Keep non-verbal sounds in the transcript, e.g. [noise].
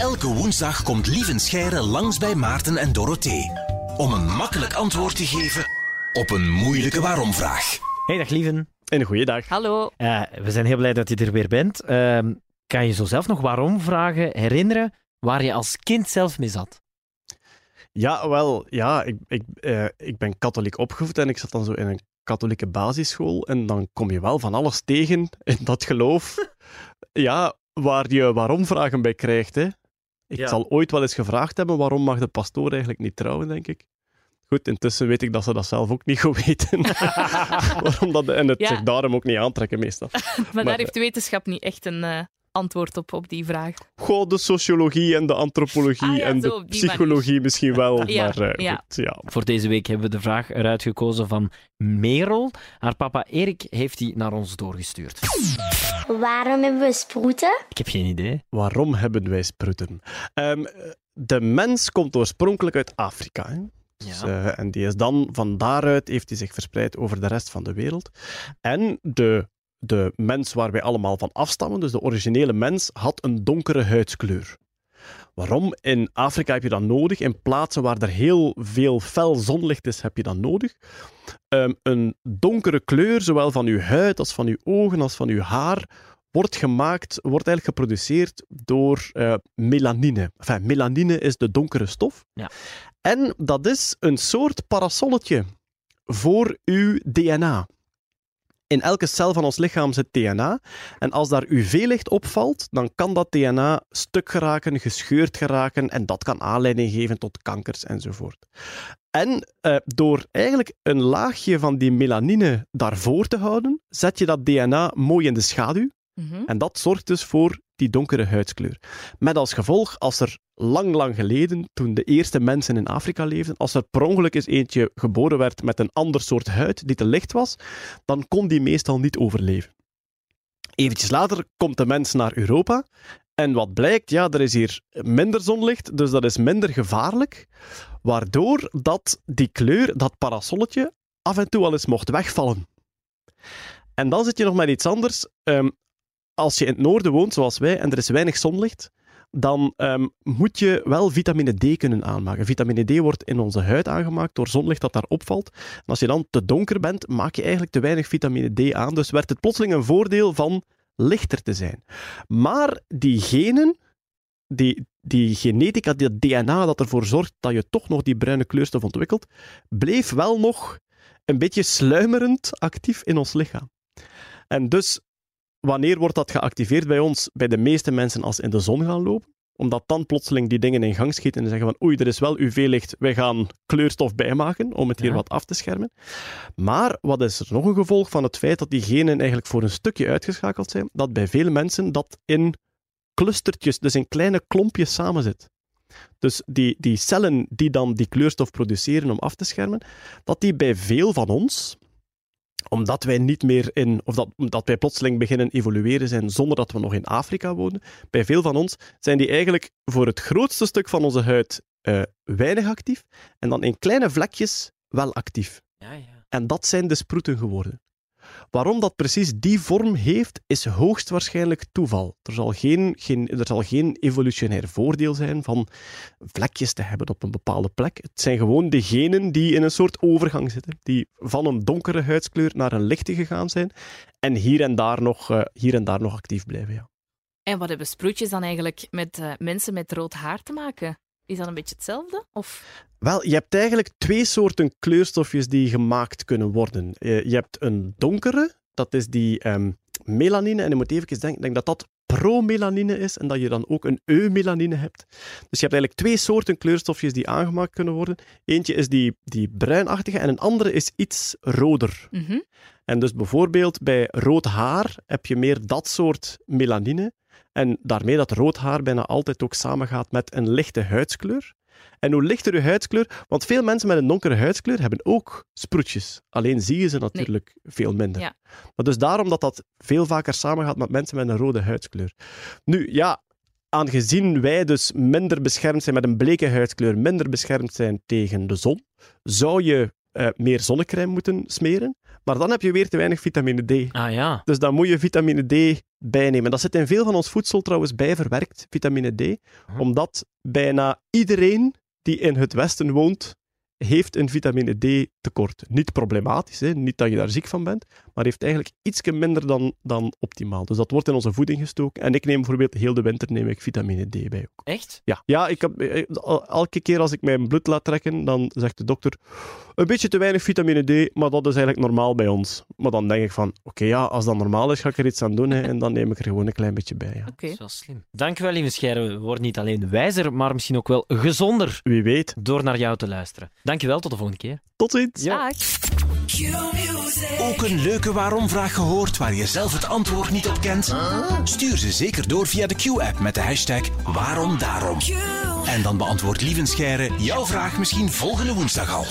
Elke woensdag komt Lieven Scheire langs bij Maarten en Dorothee. Om een makkelijk antwoord te geven op een moeilijke waarom-vraag. Hey, dag Lieven. En een goede dag. Hallo. Uh, we zijn heel blij dat je er weer bent. Uh, kan je zo zelf nog waarom vragen herinneren waar je als kind zelf mee zat? Ja, wel, ja, ik, ik, uh, ik ben katholiek opgevoed en ik zat dan zo in een katholieke basisschool. En dan kom je wel van alles tegen in dat geloof. [laughs] ja, waar je waarom-vragen bij krijgt. Hè. Ik Ja. zal ooit wel eens gevraagd hebben waarom mag de pastoor eigenlijk niet trouwen, denk ik. Goed, intussen weet ik dat ze dat zelf ook niet goed weten. [laughs] waarom dat, en het Ja. zich daarom ook niet aantrekken, meestal. Maar, [laughs] Maar- daar heeft de wetenschap niet echt een eh, antwoord op, op die vraag. Goh, de sociologie en de antropologie Ah ja, en zo, de psychologie misschien wel. [laughs] Ja, maar eh, ja. goed, ja. Voor deze week hebben we de vraag eruit gekozen van Merel. Haar papa Erik heeft die naar ons doorgestuurd. Waarom hebben we sproeten? Ik heb geen idee. Waarom hebben wij sproeten? Ehm, de mens komt oorspronkelijk uit Afrika. Hè? Dus, eh, en die is dan van daaruit heeft hij zich verspreid over de rest van de wereld. En de, de mens waar wij allemaal van afstammen, dus de originele mens, had een donkere huidskleur. Waarom? In Afrika heb je dat nodig. In plaatsen waar er heel veel fel zonlicht is, heb je dat nodig. Ehm, een donkere kleur, zowel van uw huid als van uw ogen als van uw haar, wordt gemaakt, wordt eigenlijk geproduceerd door eh, melanine. Enfin, melanine is de donkere stof. Ja. En dat is een soort parasolletje voor uw DNA. In elke cel van ons lichaam zit DNA. En als daar UV-licht opvalt, dan kan dat DNA stuk geraken, gescheurd geraken. En dat kan aanleiding geven tot kankers enzovoort. En eh, door eigenlijk een laagje van die melanine daarvoor te houden, zet je dat DNA mooi in de schaduw. Mhm. En dat zorgt dus voor die donkere huidskleur. Met als gevolg, als er lang, lang geleden, toen de eerste mensen in Afrika leefden, als er per ongeluk eens eentje geboren werd met een ander soort huid die te licht was, dan kon die meestal niet overleven. Eventjes later komt de mens naar Europa en wat blijkt, ja, er is hier minder zonlicht, dus dat is minder gevaarlijk, waardoor dat die kleur, dat parasolletje, af en toe al eens mocht wegvallen. En dan zit je nog met iets anders. Ehm, als je in het noorden woont, zoals wij, en er is weinig zonlicht, dan ehm, moet je wel vitamine D kunnen aanmaken. Vitamine D wordt in onze huid aangemaakt door zonlicht dat daar opvalt. En als je dan te donker bent, maak je eigenlijk te weinig vitamine D aan. Dus werd het plotseling een voordeel van lichter te zijn. Maar die genen, die, die genetica, die DNA dat ervoor zorgt dat je toch nog die bruine kleurstof ontwikkelt, bleef wel nog een beetje sluimerend actief in ons lichaam. En dus wanneer wordt dat geactiveerd bij ons? Bij de meeste mensen als in de zon gaan lopen. Omdat dan plotseling die dingen in gang schieten en zeggen van oei, er is wel UV-licht, wij gaan kleurstof bijmaken om het hier wat af te schermen. Maar wat is er nog een gevolg van het feit dat die genen eigenlijk voor een stukje uitgeschakeld zijn? Dat bij vele mensen dat in clustertjes, dus in kleine klompjes samen zit. Dus die, die cellen die dan die kleurstof produceren om af te schermen, dat die bij veel van ons, omdat wij niet meer in, of dat, omdat wij plotseling beginnen evolueren zijn zonder dat we nog in Afrika wonen, bij veel van ons zijn die eigenlijk voor het grootste stuk van onze huid eh, weinig actief en dan in kleine vlekjes wel actief. Ja, ja. En dat zijn de sproeten geworden. Waarom dat precies die vorm heeft, is hoogstwaarschijnlijk toeval. Er zal geen, geen, er zal geen evolutionair voordeel zijn van vlekjes te hebben op een bepaalde plek. Het zijn gewoon de genen die in een soort overgang zitten, die van een donkere huidskleur naar een lichte gegaan zijn en hier en daar nog, eh, hier en daar nog actief blijven. Ja. En wat hebben sproetjes dan eigenlijk met eh, mensen met rood haar te maken? Is dat een beetje hetzelfde? Of... Wel, je hebt eigenlijk twee soorten kleurstofjes die gemaakt kunnen worden. Eh, Je hebt een donkere, dat is die ehm, melanine. En je moet even denken, ik denk dat dat promelanine is en dat je dan ook een eumelanine hebt. Dus je hebt eigenlijk twee soorten kleurstofjes die aangemaakt kunnen worden. Eentje is die, die bruinachtige en een andere is iets roder. Mhm. En dus bijvoorbeeld bij rood haar heb je meer dat soort melanine. En daarmee dat rood haar bijna altijd ook samengaat met een lichte huidskleur. En hoe lichter je huidskleur, want veel mensen met een donkere huidskleur hebben ook sproetjes. Alleen zie je ze natuurlijk veel minder. Ja. Maar dus daarom dat dat veel vaker samengaat met mensen met een rode huidskleur. Nu, ja, aangezien wij dus minder beschermd zijn met een bleke huidskleur, minder beschermd zijn tegen de zon, zou je eh, meer zonnecrème moeten smeren. Maar dan heb je weer te weinig vitamine D. Ah ja. Dus dan moet je vitamine D bijnemen. Dat zit in veel van ons voedsel trouwens bij verwerkt, vitamine D, omdat bijna iedereen die in het Westen woont, heeft een vitamine D tekort. Niet problematisch, hè? niet dat je daar ziek van bent, maar heeft eigenlijk iets minder dan, dan optimaal. Dus dat wordt in onze voeding gestoken. En ik neem bijvoorbeeld heel de winter neem ik vitamine D bij ook. Echt? Ja, ja ik heb, eh, el- elke keer als ik mijn bloed laat trekken, dan zegt de dokter een beetje te weinig vitamine D, maar dat is eigenlijk normaal bij ons. Maar dan denk ik van, oké, ja, als dat normaal is, ga ik er iets aan doen hè, en dan neem ik er gewoon een klein beetje bij. Ja. Oké. Dat is wel slim. Dankjewel, lieve Scheire. We worden niet alleen wijzer, maar misschien ook wel gezonder Wie weet. door naar jou te luisteren. Dankjewel, tot de volgende keer. Tot ziens. Dag. Ook een leuke waarom-vraag gehoord waar je zelf het antwoord niet op kent? Stuur ze zeker door via de Q-app met de hashtag waarom daarom. En dan beantwoordt Lieven Scheire jouw vraag misschien volgende woensdag al.